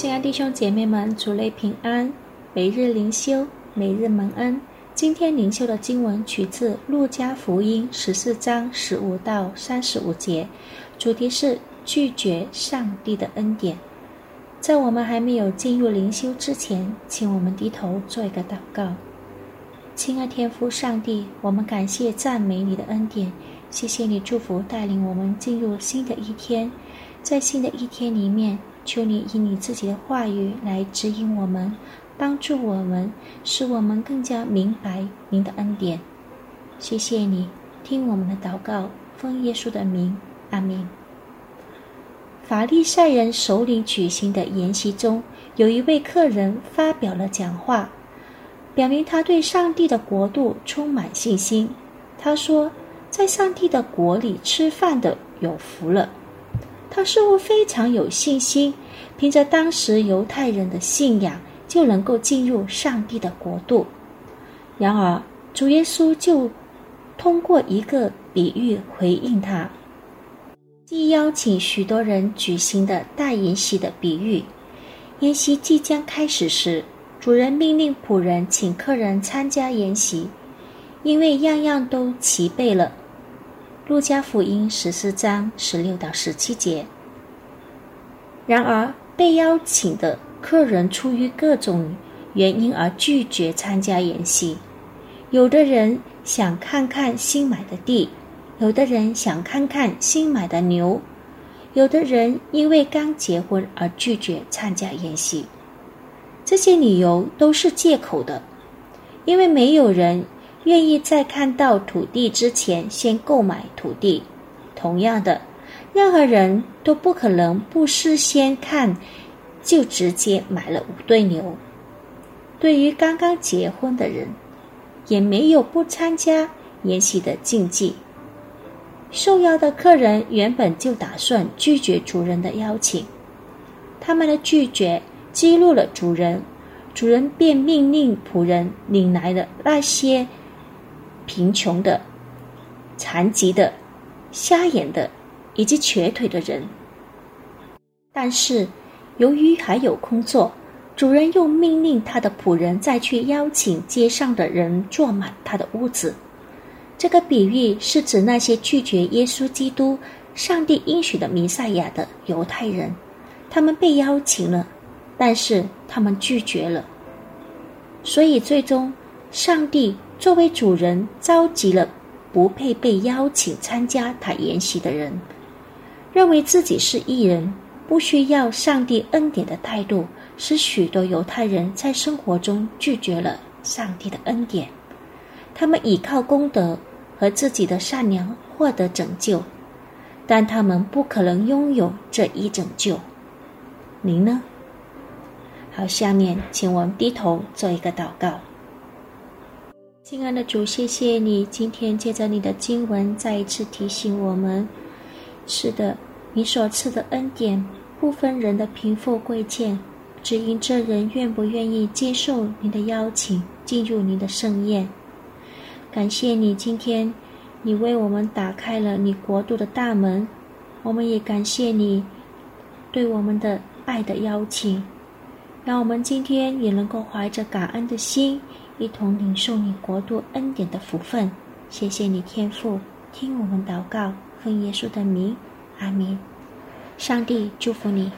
亲爱弟兄姐妹们，主内平安。每日灵修，每日蒙恩。今天灵修的经文取自《路加福音》十四章十五到三十五节，主题是拒绝上帝的恩典。在我们还没有进入灵修之前，请我们低头做一个祷告。亲爱天父上帝，我们感谢赞美你的恩典，谢谢你祝福带领我们进入新的一天，在新的一天里面。求你以你自己的话语来指引我们，帮助我们，使我们更加明白您的恩典。谢谢你听我们的祷告，奉耶稣的名，阿门。法利赛人首领举行的筵席中，有一位客人发表了讲话，表明他对上帝的国度充满信心。他说：“在上帝的国里吃饭的有福了。”他似乎非常有信心，凭着当时犹太人的信仰，就能够进入上帝的国度。然而，主耶稣就通过一个比喻回应他，即邀请许多人举行的大筵席的比喻。宴席即将开始时，主人命令仆人请客人参加宴席，因为样样都齐备了。路加福音十四章十六到十七节。然而，被邀请的客人出于各种原因而拒绝参加宴席。有的人想看看新买的地，有的人想看看新买的牛，有的人因为刚结婚而拒绝参加宴席。这些理由都是借口的，因为没有人。愿意在看到土地之前先购买土地。同样的，任何人都不可能不事先看就直接买了五对牛。对于刚刚结婚的人，也没有不参加宴席的禁忌。受邀的客人原本就打算拒绝主人的邀请，他们的拒绝激怒了主人，主人便命令仆人领来了那些。贫穷的、残疾的、瞎眼的以及瘸腿的人，但是由于还有工作，主人又命令他的仆人再去邀请街上的人坐满他的屋子。这个比喻是指那些拒绝耶稣基督、上帝应许的弥赛亚的犹太人，他们被邀请了，但是他们拒绝了，所以最终上帝。作为主人，召集了不配被邀请参加他宴席的人，认为自己是艺人，不需要上帝恩典的态度，使许多犹太人在生活中拒绝了上帝的恩典。他们依靠功德和自己的善良获得拯救，但他们不可能拥有这一拯救。您呢？好，下面请我们低头做一个祷告。亲爱的主，谢谢你今天借着你的经文再一次提醒我们：是的，你所赐的恩典不分人的贫富贵贱，只因这人愿不愿意接受你的邀请，进入你的盛宴。感谢你今天，你为我们打开了你国度的大门，我们也感谢你对我们的爱的邀请，让我们今天也能够怀着感恩的心。一同领受你国度恩典的福分，谢谢你天父，听我们祷告，奉耶稣的名，阿门。上帝祝福你。